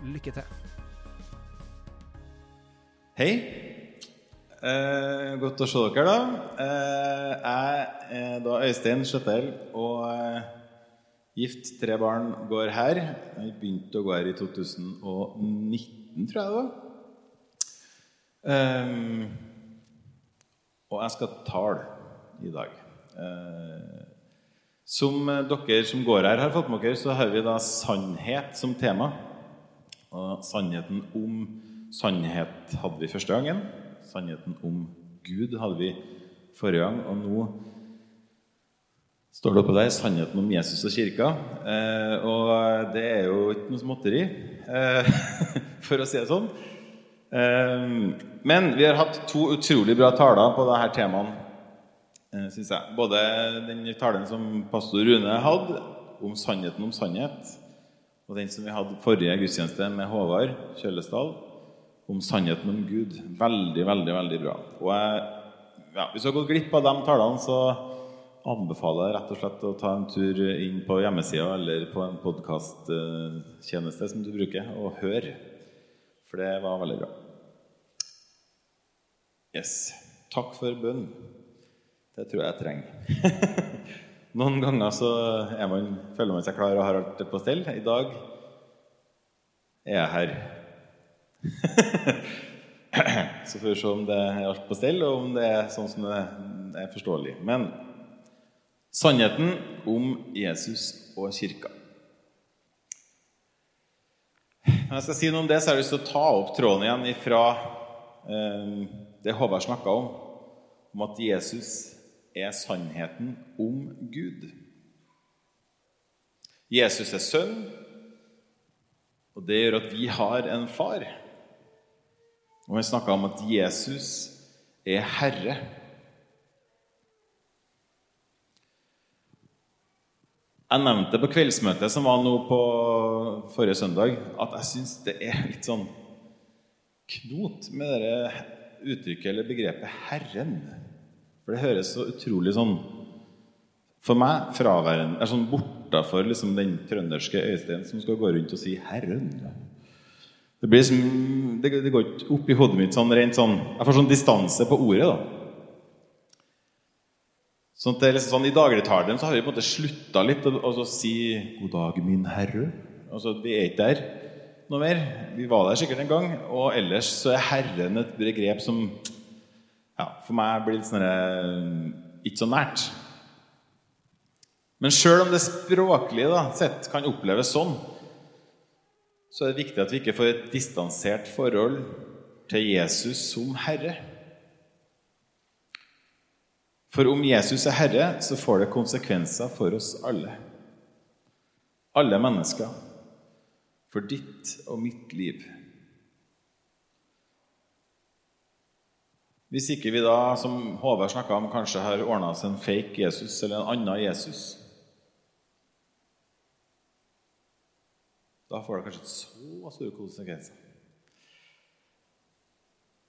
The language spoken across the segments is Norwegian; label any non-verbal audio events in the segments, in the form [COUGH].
Lykke til. Hei. Eh, godt å se dere, da. Eh, jeg er da Øystein Skjøttel og eh, gift, tre barn, går her. Jeg begynte å gå her i 2019, tror jeg det var. Eh, og jeg skal tale i dag. Eh, som dere som går her, har fått med dere, så har vi da sannhet som tema. Og sannheten om sannhet hadde vi første gangen. Sannheten om Gud hadde vi forrige gang. Og nå står det oppe der sannheten om Jesus og kirka. Eh, og det er jo ikke noe småtteri, eh, [LAUGHS] for å si det sånn. Eh, men vi har hatt to utrolig bra taler på dette temaet, synes syns jeg. Både den talen som pastor Rune hadde, om sannheten om sannhet, og den som vi hadde forrige gudstjeneste med Håvard Kjøllesdal, om sannheten om Gud. Veldig, veldig veldig bra. Og jeg, ja, Hvis du har gått glipp av de talene, så anbefaler jeg rett og slett å ta en tur inn på hjemmesida eller på en podkasttjeneste som du bruker, og høre. For det var veldig bra. Yes. Takk for bønn. Det tror jeg jeg trenger. [LAUGHS] Noen ganger så man, føler man seg klar og har alt på stell. I dag er jeg her. [LAUGHS] så får vi se om det er alt på stell, og om det er sånn som det er forståelig. Men sannheten om Jesus og kirka. Når jeg skal si noe om det, så har jeg lyst til å ta opp tråden igjen fra eh, det Håvard snakka om, om at Jesus er sannheten om Gud. Jesus er sønn, og det gjør at vi har en far. Og vi snakka om at Jesus er Herre. Jeg nevnte på kveldsmøtet som var nå på forrige søndag, at jeg syns det er litt sånn knot med det uttrykket eller begrepet 'Herren'. For det høres så utrolig sånn For meg fraværende er sånn bortafor liksom, den trønderske Øystein som skal gå rundt og si 'Herren'. Det, blir liksom det, det går ikke opp i hodet mitt sånn rent sånn Jeg får sånn distanse på ordet, da. Sånn at det er liksom sånn, I dagligtalen så har vi på en måte slutta litt å si 'God dag, min herre'. Altså, Vi er ikke der noe mer. Vi var der sikkert en gang. Og ellers så er Herren et begrep som ja, for meg blir det sånn ikke så nært. Men sjøl om det språklige da, sett kan oppleves sånn, så er det viktig at vi ikke får et distansert forhold til Jesus som Herre. For om Jesus er Herre, så får det konsekvenser for oss alle. Alle mennesker. For ditt og mitt liv. Hvis ikke vi da, som Håvard snakka om, kanskje har ordna oss en fake Jesus eller en annen Jesus Da får det kanskje ikke så store konsekvenser.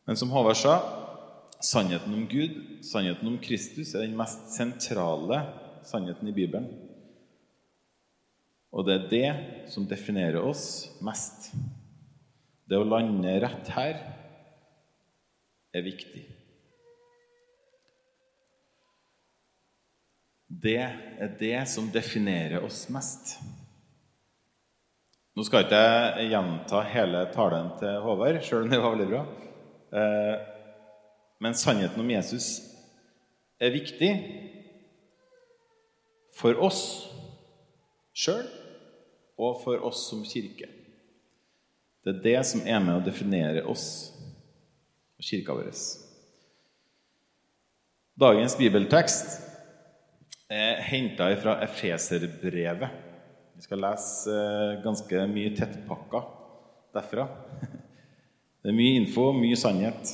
Men som Håvard sa, sannheten om Gud, sannheten om Kristus, er den mest sentrale sannheten i Bibelen. Og det er det som definerer oss mest. Det å lande rett her er viktig. Det er det som definerer oss mest. Nå skal ikke jeg gjenta hele talen til Håvard, sjøl om det var veldig bra. Eh, men sannheten om Jesus er viktig for oss sjøl og for oss som kirke. Det er det som er med å definere oss kirka vår. Dagens bibeltekst er henta fra Efeserbrevet. Vi skal lese eh, ganske mye tettpakka derfra. [LAUGHS] Det er mye info, mye sannhet.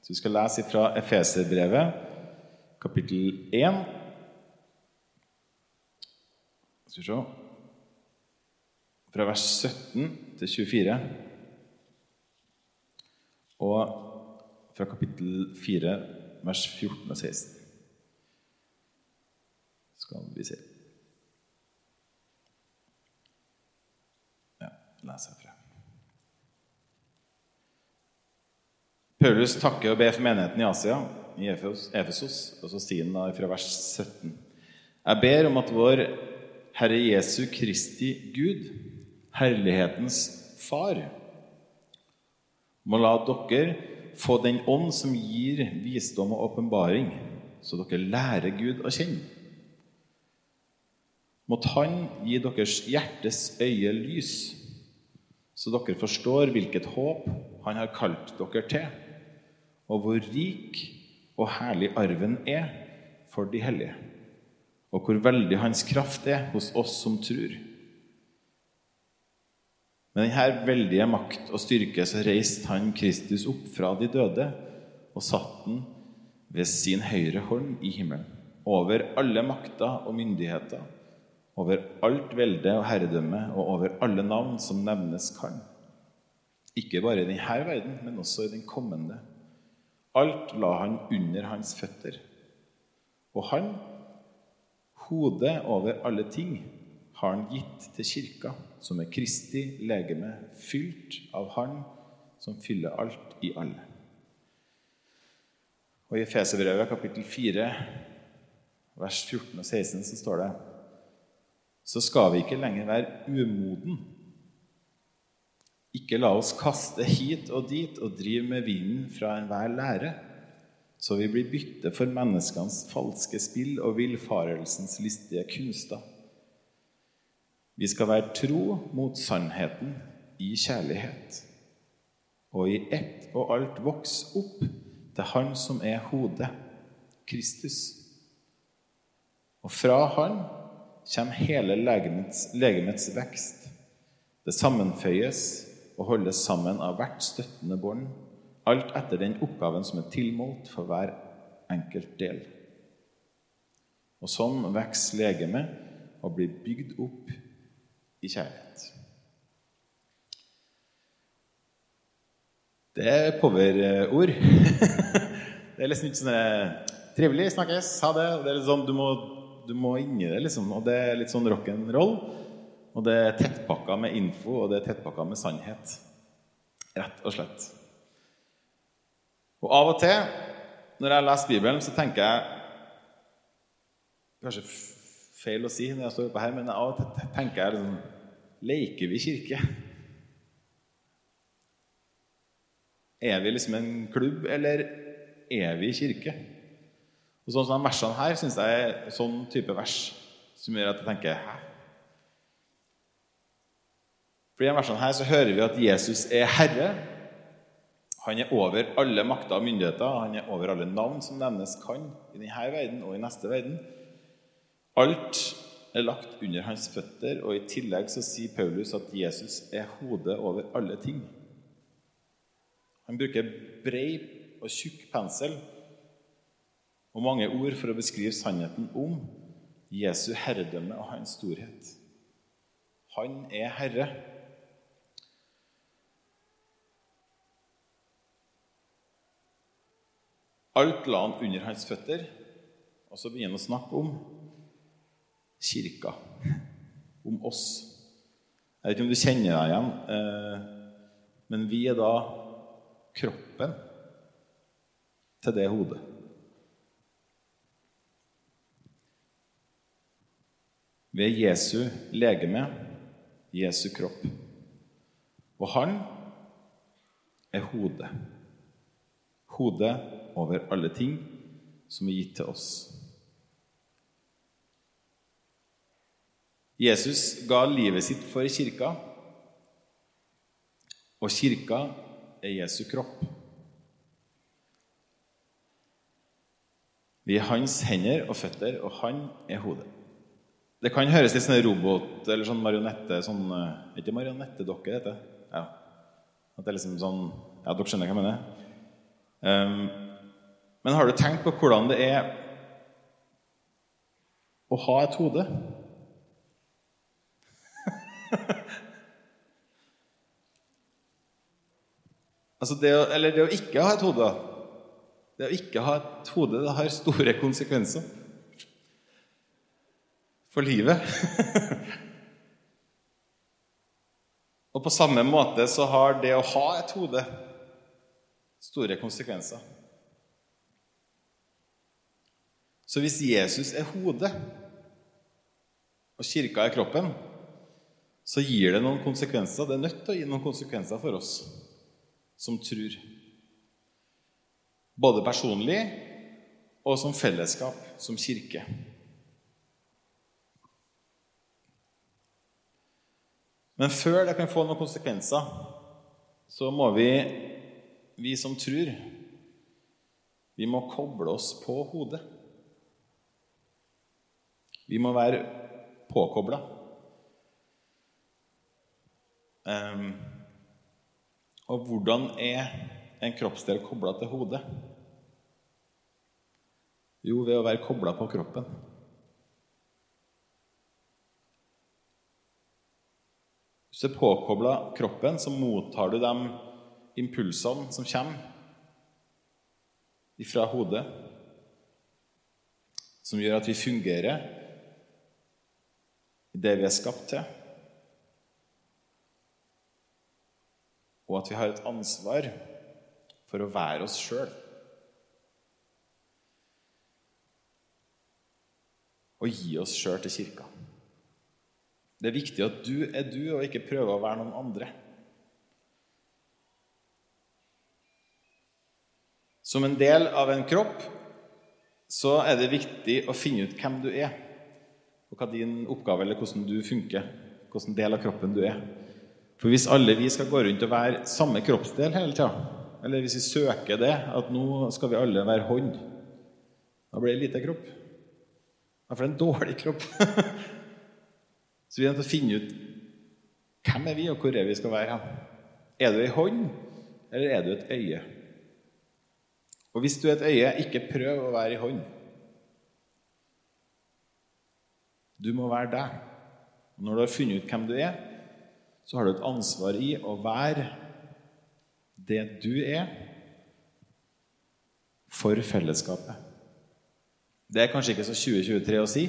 Så vi skal lese fra Efeserbrevet, kapittel 1. Skal vi se Fra vers 17 til 24. Og fra kapittel 4, vers 14 og 16. Skal vi se Ja, leser herfra. Paulus takker og ber for menigheten i Asia, i Efesos, og så sier han da fra vers 17.: Jeg ber om at vår Herre Jesu Kristi Gud, herlighetens Far, må la dere få den ånd som gir visdom og åpenbaring, så dere lærer Gud å kjenne. Måtte Han gi deres hjertes øye lys, så dere forstår hvilket håp Han har kalt dere til, og hvor rik og herlig arven er for de hellige, og hvor veldig Hans kraft er hos oss som tror. Med denne veldige makt og styrke så reiste han Kristus opp fra de døde og satt den ved sin høyre hånd i himmelen, over alle makter og myndigheter, over alt velde og herredømme og over alle navn som nevnes kan. Ikke bare i denne verden, men også i den kommende. Alt la han under hans føtter. Og han, hodet over alle ting, har han gitt til kirka, som er Kristi legeme, fylt av Han som fyller alt i alle. Og I Efeserbrevet kapittel 4, vers 14 og 16, så står det Så skal vi ikke lenger være umoden. Ikke la oss kaste hit og dit og drive med vinden fra enhver lære, så vi blir bytte for menneskenes falske spill og villfarelsens listige kunster. Vi skal være tro mot sannheten i kjærlighet, og i ett og alt vokse opp til Han som er hodet, Kristus. Og fra Han kommer hele legemets, legemets vekst. Det sammenføyes og holdes sammen av hvert støttende bånd, alt etter den oppgaven som er tilmålt for hver enkelt del. Og sånn vokser legemet og blir bygd opp i kjærlighet. Det er power-ord. [LAUGHS] det er liksom ikke sånn Trivelig, snakkes, ha det. Det er litt sånn, du må, du må inn i det, liksom. Og det er litt sånn rock'n'roll. Og det er tettpakka med info, og det er tettpakka med sannhet. Rett og slett. Og av og til, når jeg leser Bibelen, så tenker jeg Kanskje feil å si når jeg står oppe her, men av og til tenker jeg liksom Leker vi kirke? Er vi liksom en klubb, eller er vi kirke? Og sånn som Versene her syns jeg er sånn type vers som gjør at jeg tenker Hæ? For I versene her så hører vi at Jesus er herre. Han er over alle makter og myndigheter. Han er over alle navn som nevnes kan i denne verden og i neste verden. Alt er lagt under hans føtter, og i tillegg så sier Paulus at Jesus er hodet over alle ting. Han bruker brei og tjukk pensel og mange ord for å beskrive sannheten om Jesu herredømme og hans storhet. Han er herre. Alt la han under hans føtter, og så begynner han å snakke om kirka, om oss. Jeg vet ikke om du kjenner deg igjen, eh, men vi er da kroppen til det hodet. Vi er Jesu legeme, Jesu kropp. Og han er hodet. Hodet over alle ting som er gitt til oss. Jesus ga livet sitt for kirka, og kirka er Jesu kropp. Vi er hans hender og føtter, og han er hodet. Det kan høres litt sånn robot eller sånn marionette sånn, Ikke marionettedokke, heter det. Ja. At det er liksom sånn Ja, dere skjønner hva jeg mener? Um, men har du tenkt på hvordan det er å ha et hode? [LAUGHS] altså det å, eller det å ikke ha et hode. Det å ikke ha et hode det har store konsekvenser for livet. [LAUGHS] Og på samme måte så har det å ha et hode store konsekvenser. Så hvis Jesus er hodet, og kirka er kroppen, så gir det noen konsekvenser. Det er nødt til å gi noen konsekvenser for oss som tror. Både personlig og som fellesskap, som kirke. Men før det kan få noen konsekvenser, så må vi, vi som tror, vi må koble oss på hodet. Vi må være påkobla. Um, og hvordan er en kroppsdel kobla til hodet? Jo, ved å være kobla på kroppen. Hvis du er påkobla kroppen, så mottar du de impulsene som kommer ifra hodet, som gjør at vi fungerer i det vi er skapt til, og at vi har et ansvar for å være oss sjøl. Og gi oss sjøl til kirka. Det er viktig at du er du, og ikke prøver å være noen andre. Som en del av en kropp så er det viktig å finne ut hvem du er, og hva din oppgave eller hvordan du funker, hvilken del av kroppen du er. For hvis alle vi skal gå rundt og være samme kroppsdel hele tida, eller hvis vi søker det, at nå skal vi alle være hånd, da blir det lite kropp. Da blir det en dårlig kropp. [LAUGHS] Så vi er nødt til å finne ut hvem er vi, og hvor er vi skal være hen. Er du ei hånd, eller er du et øye? Og hvis du er et øye, ikke prøv å være ei hånd. Du må være deg. Og når du har funnet ut hvem du er, så har du et ansvar i å være det du er, for fellesskapet. Det er kanskje ikke så 2023 å si,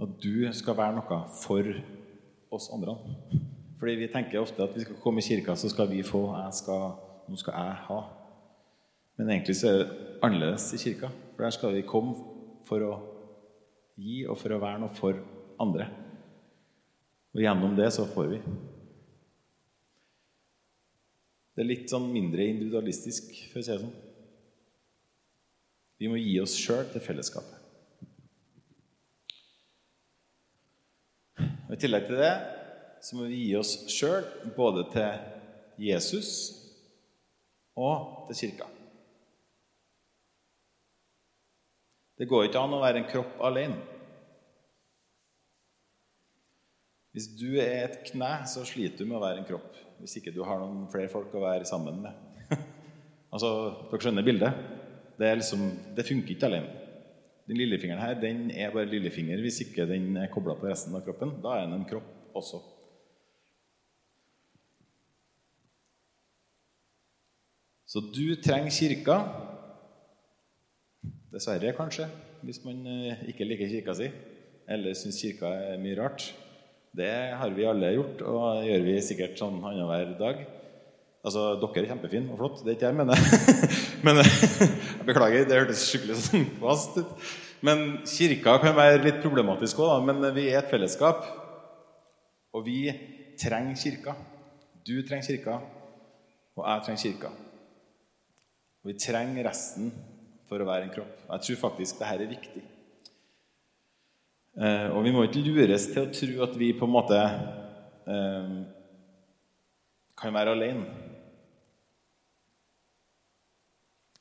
at du skal være noe for oss andre. Fordi vi tenker ofte at vi skal komme i kirka, så skal vi få skal, Nå skal jeg ha. Men egentlig så er det annerledes i kirka. For der skal vi komme for å gi og for å være noe for andre. Og gjennom det så får vi. Det er litt sånn mindre individualistisk, for å si det sånn. Vi må gi oss sjøl til fellesskapet. Og I tillegg til det så må vi gi oss sjøl både til Jesus og til kirka. Det går ikke an å være en kropp alene. Hvis du er et kne, så sliter du med å være en kropp. Hvis ikke du har noen flere folk å være sammen med. [LAUGHS] altså, Dere skjønner bildet? Det, liksom, det funker ikke alene. Den lillefingeren her den er bare lillefinger hvis ikke den er kobla på resten av kroppen. Da er den en kropp også. Så du trenger kirka. Dessverre, kanskje, hvis man eh, ikke liker kirka si eller syns kirka er mye rart. Det har vi alle gjort, og det gjør vi sikkert sånn annenhver dag. Altså, Dere er kjempefine og flott, det er ikke jeg mener. [LAUGHS] Men jeg beklager, det hørtes skikkelig sånn kvast ut. Men kirka kan være litt problematisk òg, men vi er et fellesskap. Og vi trenger kirka. Du trenger kirka, og jeg trenger kirka. Og vi trenger resten for å være en kropp. Jeg tror faktisk dette er viktig. Eh, og vi må ikke lures til å tro at vi på en måte eh, kan være alene.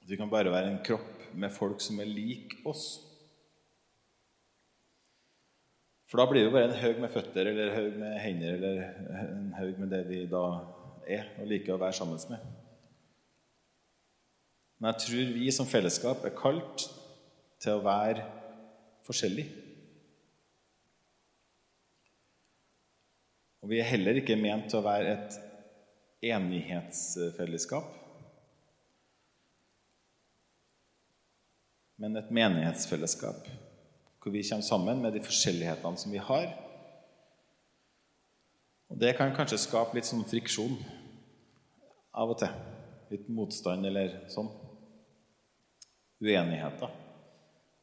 At vi kan bare være en kropp med folk som er lik oss. For da blir det jo bare en haug med føtter eller en haug med hender eller en haug med det vi da er og liker å være sammen med. Men jeg tror vi som fellesskap er kalt til å være forskjellige. Og vi er heller ikke ment til å være et enighetsfellesskap, men et menighetsfellesskap hvor vi kommer sammen med de forskjellighetene som vi har. Og Det kan kanskje skape litt sånn friksjon av og til. Litt motstand eller sånn. Uenigheter.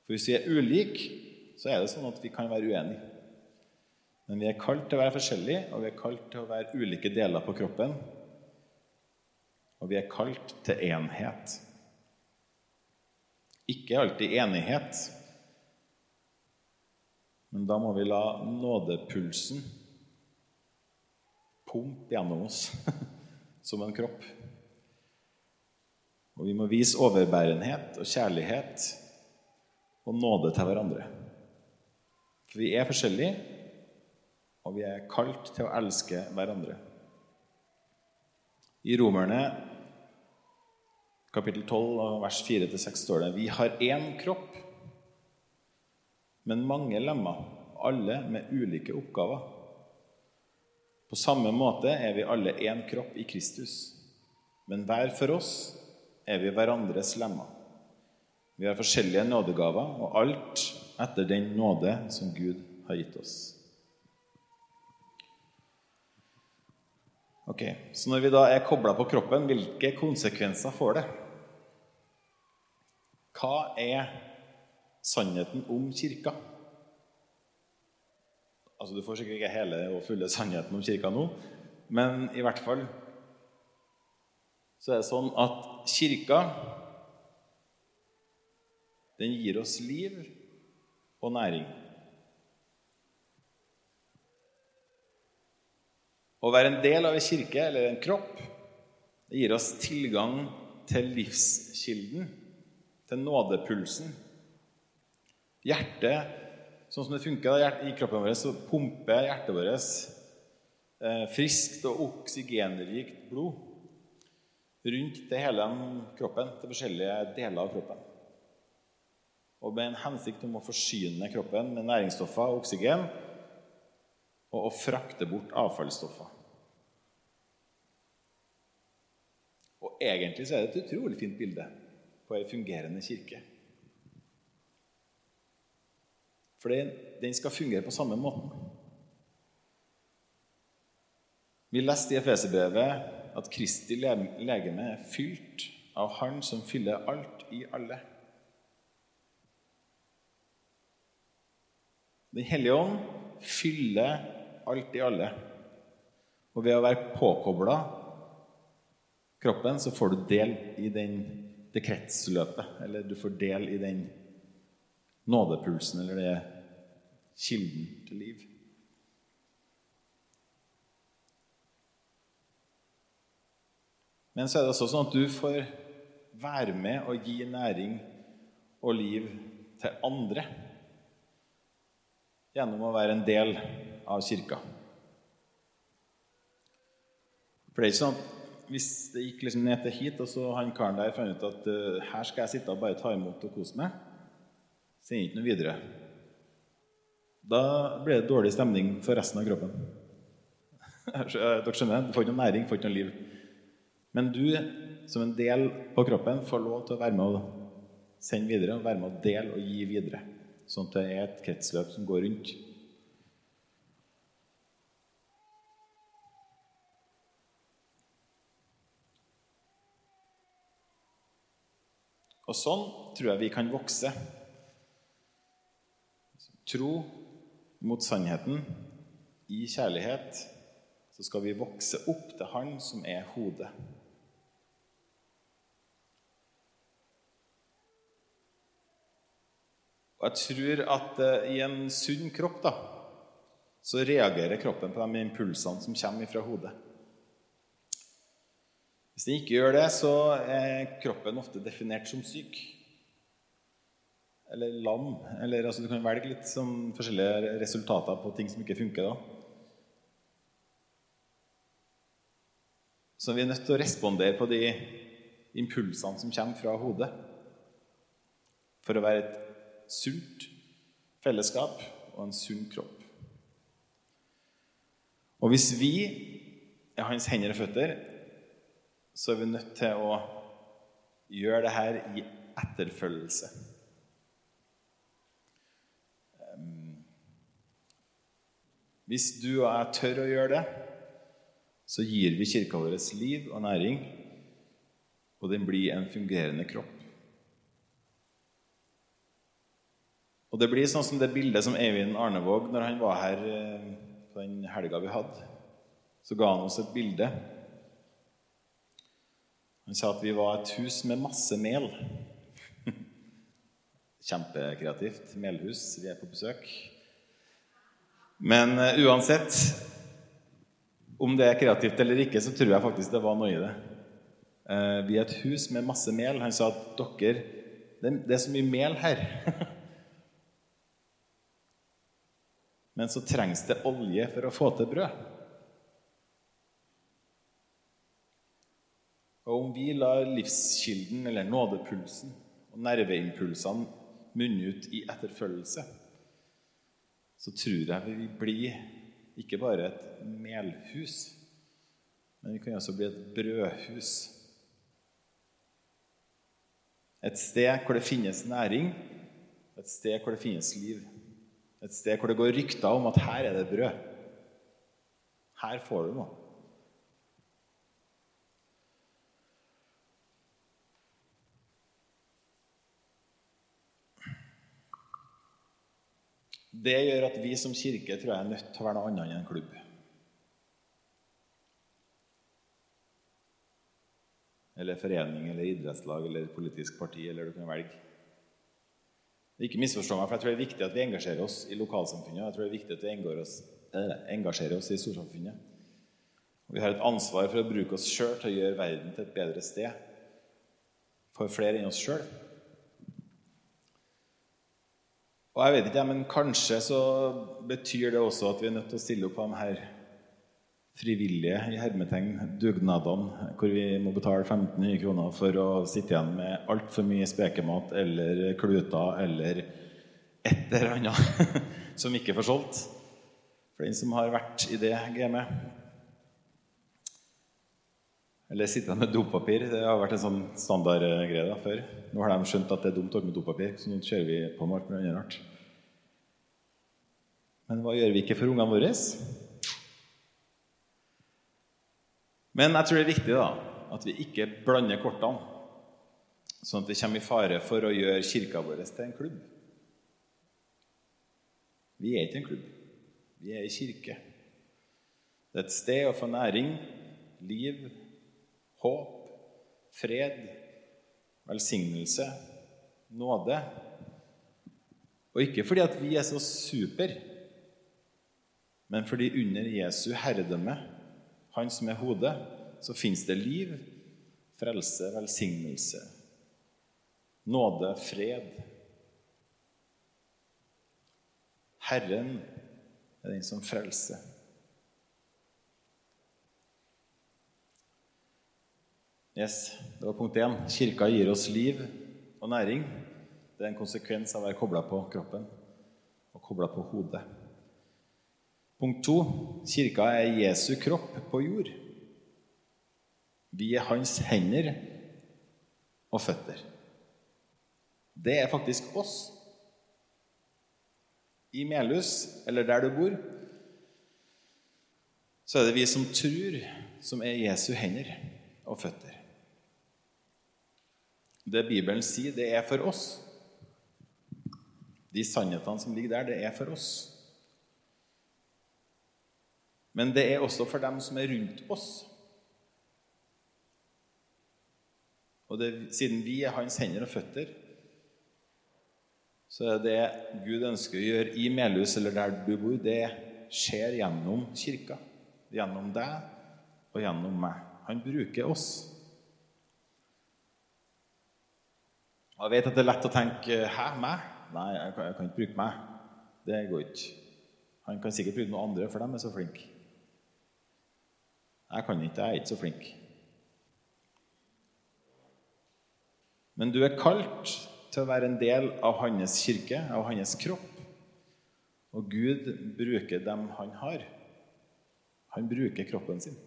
For hvis vi er ulike, så er det sånn at vi kan være uenige. Men vi er kalt til å være forskjellige, og vi er kalt til å være ulike deler på kroppen. Og vi er kalt til enhet. Ikke alltid enighet, men da må vi la nådepulsen pumpe gjennom oss [LAUGHS] som en kropp. Og vi må vise overbærenhet og kjærlighet og nåde til hverandre. For vi er forskjellige, og vi er kalt til å elske hverandre. I Romerne kapittel 12, vers 4-6 står det Vi har én kropp men mange lemmer, alle med ulike oppgaver. På samme måte er vi alle én kropp i Kristus, men hver for oss er vi hverandres lemmer. Vi har forskjellige nådegaver, og alt etter den nåde som Gud har gitt oss. Ok, Så når vi da er kobla på kroppen, hvilke konsekvenser får det? Hva er sannheten om Kirka. Altså, Du får sikkert ikke hele og fulle sannheten om Kirka nå, men i hvert fall så er det sånn at Kirka den gir oss liv og næring. Å være en del av en kirke eller en kropp det gir oss tilgang til livskilden, til nådepulsen. Hjertet, sånn som det funker i kroppen vår, så pumper hjertet vårt eh, friskt og oksygenrikt blod rundt til hele kroppen, til forskjellige deler av kroppen. Og med en hensikt om å forsyne kroppen med næringsstoffer og oksygen, og å frakte bort avfallsstoffer. Og egentlig så er det et utrolig fint bilde på ei fungerende kirke. For den skal fungere på samme måten. Vi leste i Efeserbrevet at Kristi legeme er fylt av Han som fyller alt i alle. Den hellige ånd fyller alt i alle. Og ved å være påkobla kroppen, så får du del i den, det kretsløpet. Eller du får del i den nådepulsen, eller det kilden til liv. Men så er det også sånn at du får være med og gi næring og liv til andre gjennom å være en del av kirka. For det er ikke sånn at hvis det gikk liksom ned til hit, og så han karen der fant ut at uh, her skal jeg sitte og bare ta imot og kose meg sender ikke noe videre. Da blir det dårlig stemning for resten av kroppen. [LAUGHS] Dere skjønner? Du får ikke noe næring, får ikke noe liv. Men du, som en del på kroppen, får lov til å være med og sende videre, og være med og dele og gi videre. Sånn at det er et kretsløp som går rundt. Og sånn tror jeg vi kan vokse tro mot sannheten, i kjærlighet, så skal vi vokse opp til Han som er hodet. Og jeg tror at uh, i en sunn kropp da, så reagerer kroppen på de impulsene som kommer fra hodet. Hvis den ikke gjør det, så er kroppen ofte definert som syk eller lam. Eller, altså, du kan velge litt sånn, forskjellige resultater på ting som ikke funker. da. Så vi er nødt til å respondere på de impulsene som kommer fra hodet, for å være et sunt fellesskap og en sunn kropp. Og hvis vi er hans hender og føtter, så er vi nødt til å gjøre det her i etterfølgelse. Hvis du og jeg tør å gjøre det, så gir vi kirka vår liv og næring, og den blir en fungerende kropp. Og det blir sånn som det bildet som Eivind Arnevåg, når han var her eh, på den helga vi hadde, så ga han oss et bilde. Han sa at vi var et hus med masse mel. [LAUGHS] Kjempekreativt. Melhus. Vi er på besøk. Men uh, uansett om det er kreativt eller ikke, så tror jeg faktisk det var noe i det. Uh, vi er et hus med masse mel. Han sa at dere det er så mye mel her. [LAUGHS] Men så trengs det olje for å få til brød. Og om vi lar livskilden, eller nådepulsen, og nerveimpulsene munne ut i etterfølgelse, så tror jeg vi blir ikke bare et melhus, men vi kan også bli et brødhus. Et sted hvor det finnes næring, et sted hvor det finnes liv. Et sted hvor det går rykter om at her er det brød. Her får du noe. Det gjør at vi som kirke tror jeg er nødt til å være noe annet enn en klubb. Eller forening eller idrettslag eller politisk parti, eller du kan velge. Ikke misforstå meg, for jeg tror det er viktig at vi engasjerer oss i lokalsamfunnet. Jeg tror det er viktig at vi engasjerer oss i storsamfunnet. Og vi har et ansvar for å bruke oss sjøl til å gjøre verden til et bedre sted for flere enn oss sjøl. Og jeg vet ikke, men Kanskje så betyr det også at vi er nødt til å stille opp på de her frivillige i hermetegn dugnadene, hvor vi må betale 15 nye kroner for å sitte igjen med altfor mye spekemat eller kluter eller et eller annet [LAUGHS] som ikke får solgt. For den som har vært i det gamet. Eller sitte med dopapir. Det har vært en sånn standardgreie før. Nå har de skjønt at det er dumt å med dopapir, så nå kjører vi på med alt mulig rart. Men hva gjør vi ikke for ungene våre? Men jeg tror det er viktig da, at vi ikke blander kortene, sånn at vi kommer i fare for å gjøre kirka vår til en klubb. Vi er ikke en klubb. Vi er en kirke. Det er et sted å få næring, liv, håp, fred, velsignelse, nåde. Og ikke fordi at vi er så super, men fordi under Jesu herredømme, han som er hodet, så fins det liv, frelse, velsignelse, nåde, fred. Herren er den som frelser. Yes, Det var punkt én. Kirka gir oss liv og næring. Det er en konsekvens av å være kobla på kroppen og kobla på hodet. Punkt to. Kirka er Jesu kropp på jord. Vi er hans hender og føtter. Det er faktisk oss. I Melhus, eller der du bor, så er det vi som tror, som er Jesu hender og føtter. Det Bibelen sier, det er for oss. De sannhetene som ligger der, det er for oss. Men det er også for dem som er rundt oss. Og det, siden vi er hans hender og føtter, så er det Gud ønsker å gjøre i Melhus, eller der du bor, det skjer gjennom kirka. Gjennom deg og gjennom meg. Han bruker oss. Jeg vet at det er lett å tenke 'Hæ, meg?' Nei, jeg kan, jeg kan ikke bruke meg. Det går ikke. Han kan sikkert bruke noen andre, for de er så flinke. Jeg kan ikke, jeg er ikke så flink. Men du er kalt til å være en del av hans kirke, av hans kropp. Og Gud bruker dem han har. Han bruker kroppen sin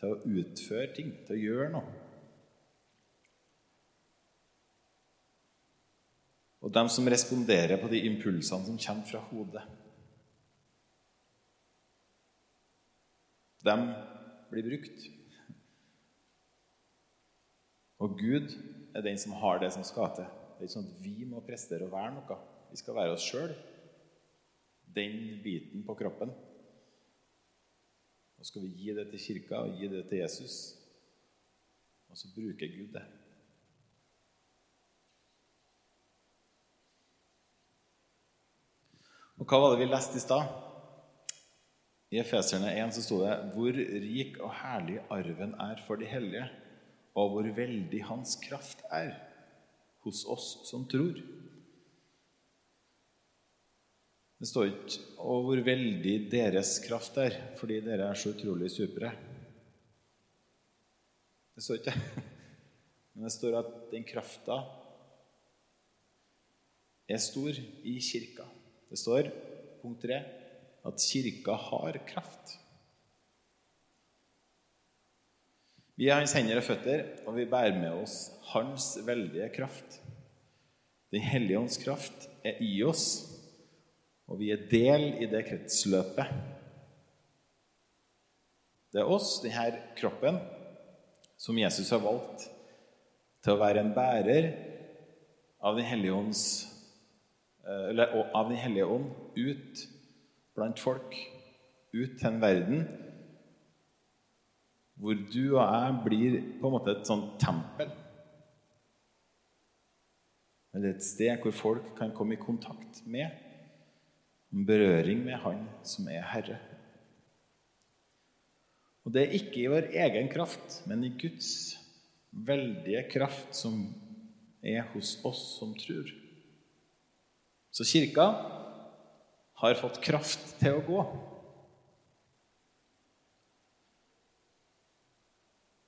til å utføre ting, til å gjøre noe. Og dem som responderer på de impulsene som kommer fra hodet. Dem blir brukt. Og Gud er den som har det som skal til. Det er ikke sånn at vi må prestere å være noe. Vi skal være oss sjøl. Den biten på kroppen. Og skal vi gi det til kirka og gi det til Jesus. Og så bruker Gud det. Og hva var det vi leste i stad? I Efeserne 1 så sto det hvor rik og herlig arven er for de hellige, og hvor veldig hans kraft er hos oss som tror. Det står ikke 'og hvor veldig deres kraft er', fordi dere er så utrolig supre. Det står ikke [LAUGHS] Men det står at den krafta er stor i kirka. Det står, punkt 3, at kirka har kraft. Vi er hans hender og føtter, og vi bærer med oss hans veldige kraft. Den hellige ånds kraft er i oss, og vi er del i det kretsløpet. Det er oss, denne kroppen, som Jesus har valgt til å være en bærer av Den hellige Eh, ånd ut blant folk, ut til en verden hvor du og jeg blir på en måte et sånt tempel. Eller et sted hvor folk kan komme i kontakt med, en berøring med Han som er Herre. Og det er ikke i vår egen kraft, men i Guds veldige kraft som er hos oss som tror. Så kirka har fått kraft til å gå.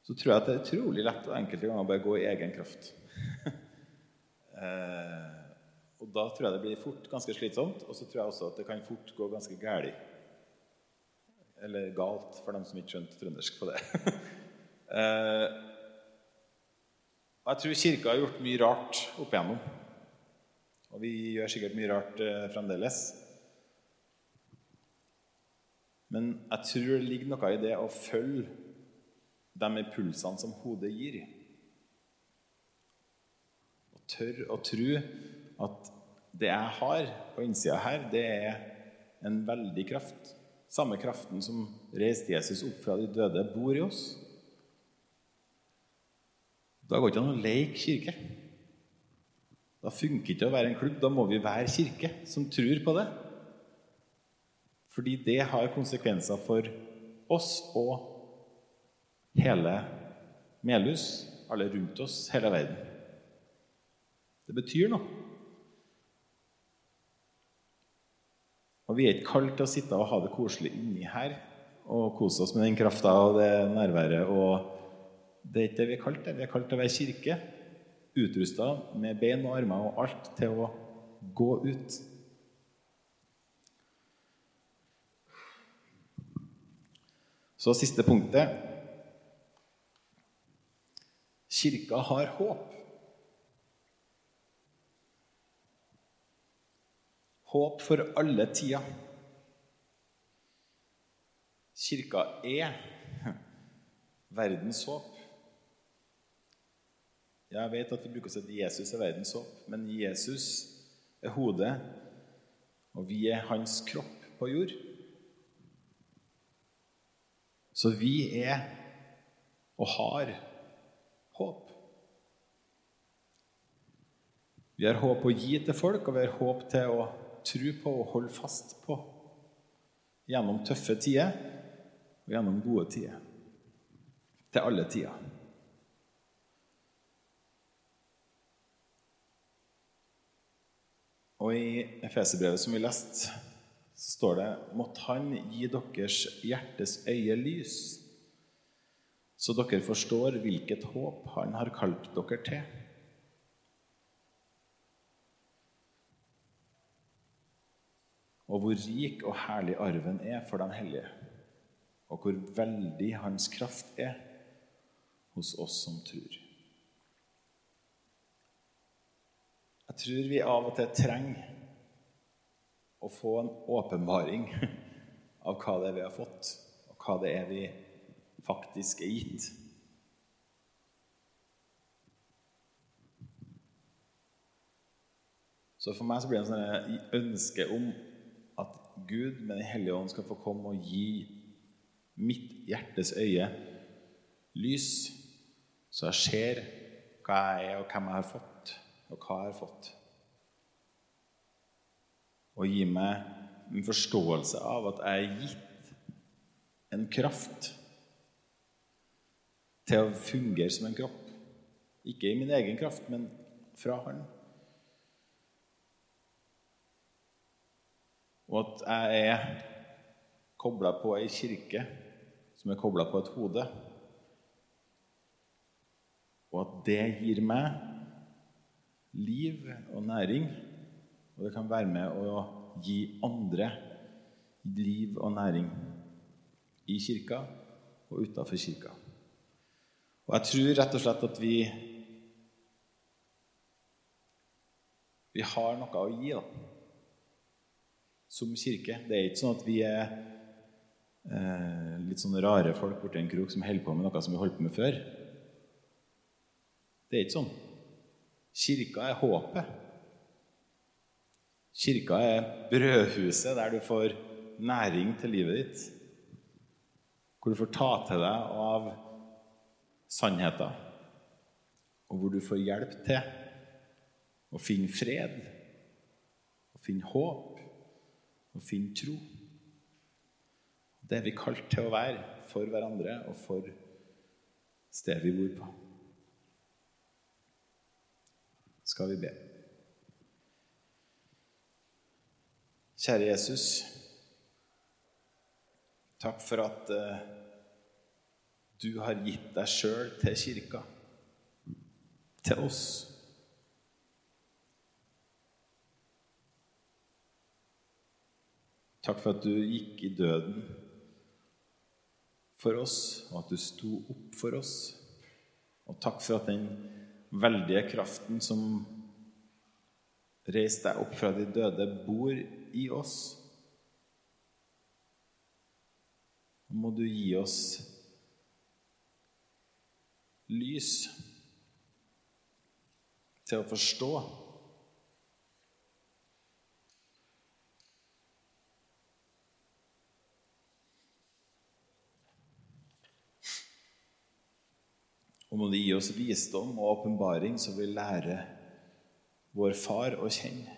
Så tror jeg at det er utrolig lett og enkelte ganger bare gå i egen kraft. [LAUGHS] eh, og da tror jeg det blir fort ganske slitsomt, og så tror jeg også at det kan fort gå ganske galt. Eller galt, for dem som ikke skjønte trøndersk på det. [LAUGHS] eh, og jeg tror Kirka har gjort mye rart opp igjennom. Og vi gjør sikkert mye rart eh, fremdeles. Men jeg tror det ligger noe i det å følge de impulsene som hodet gir. Og tørre å tro at det jeg har på innsida her, det er en veldig kraft. Samme kraften som reiste Jesus opp fra de døde, bor i oss. Da går det ikke an å leke kirke. Da funker ikke å være en klubb. Da må vi være kirke som tror på det. Fordi det har konsekvenser for oss og hele Melhus, alle rundt oss, hele verden. Det betyr noe. Og vi er ikke kalt til å sitte og ha det koselig inni her og kose oss med den krafta og det nærværet. og Det er ikke det vi er kalt til. Vi er kalt til å være kirke utrusta med bein og armer og alt til å gå ut. Så siste punktet. Kirka har håp. Håp for alle tider. Kirka er verdens håp. Jeg vet at vi bruker å si at Jesus er verdens håp, men Jesus er hodet, og vi er hans kropp på jord. Så vi er og har håp. Vi har håp å gi til folk, og vi har håp til å tro på og holde fast på gjennom tøffe tider og gjennom gode tider. Til alle tider. Og i Efeserbrevet som vi leste, så står det Måtte Han gi deres hjertes øye lys, så dere forstår hvilket håp Han har kalt dere til. Og hvor rik og herlig arven er for den hellige, og hvor veldig Hans kraft er hos oss som tror. Jeg tror vi av og til trenger å få en åpenbaring av hva det er vi har fått, og hva det er vi faktisk er gitt. Så for meg så blir det en sånn ønske om at Gud med Den hellige ånd skal få komme og gi mitt hjertes øye lys, så jeg ser hva jeg er, og hvem jeg har fått, og hva jeg har fått. Og gi meg en forståelse av at jeg er gitt en kraft til å fungere som en kropp. Ikke i min egen kraft, men fra Han. Og at jeg er kobla på ei kirke som er kobla på et hode. Og at det gir meg liv og næring. Og det kan være med å gi andre liv og næring i kirka og utafor kirka. Og jeg tror rett og slett at vi Vi har noe å gi, da som kirke. Det er ikke sånn at vi er eh, litt sånne rare folk borti en krok som holder på med noe som vi holdt på med før. Det er ikke sånn. Kirka er håpet. Kirka er brødhuset der du får næring til livet ditt. Hvor du får ta til deg av sannheter. Og hvor du får hjelp til å finne fred å finne håp å finne tro. Det er vi kalt til å være for hverandre og for stedet vi bor på. Skal vi be. Kjære Jesus. Takk for at uh, du har gitt deg sjøl til kirka, til oss. Takk for at du gikk i døden for oss, og at du sto opp for oss. Og takk for at den veldige kraften som reiste deg opp fra de døde, bor i oss. Må du gi oss lys til å forstå Og må du gi oss visdom og åpenbaring, så vi lærer vår far å kjenne.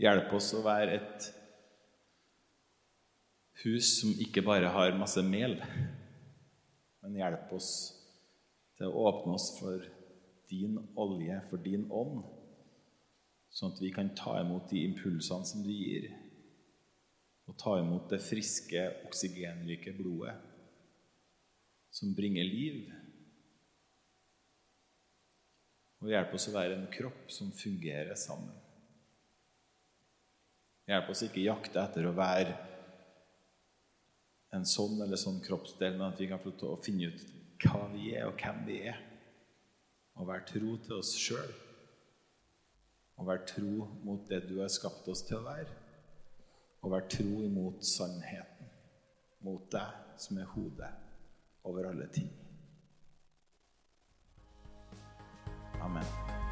Hjelp oss å være et hus som ikke bare har masse mel, men hjelp oss til å åpne oss for din olje, for din ånd, sånn at vi kan ta imot de impulsene som du gir og ta imot det friske, oksygenrike blodet som bringer liv. Og hjelp oss å være en kropp som fungerer sammen. Hjelp oss ikke jakte etter å være en sånn eller sånn kroppsdel, men at vi kan få til å finne ut hva vi er, og hvem vi er. Og være tro til oss sjøl. Og være tro mot det du har skapt oss til å være og være tro imot sannheten, mot deg som er hodet over alle ting. Amen.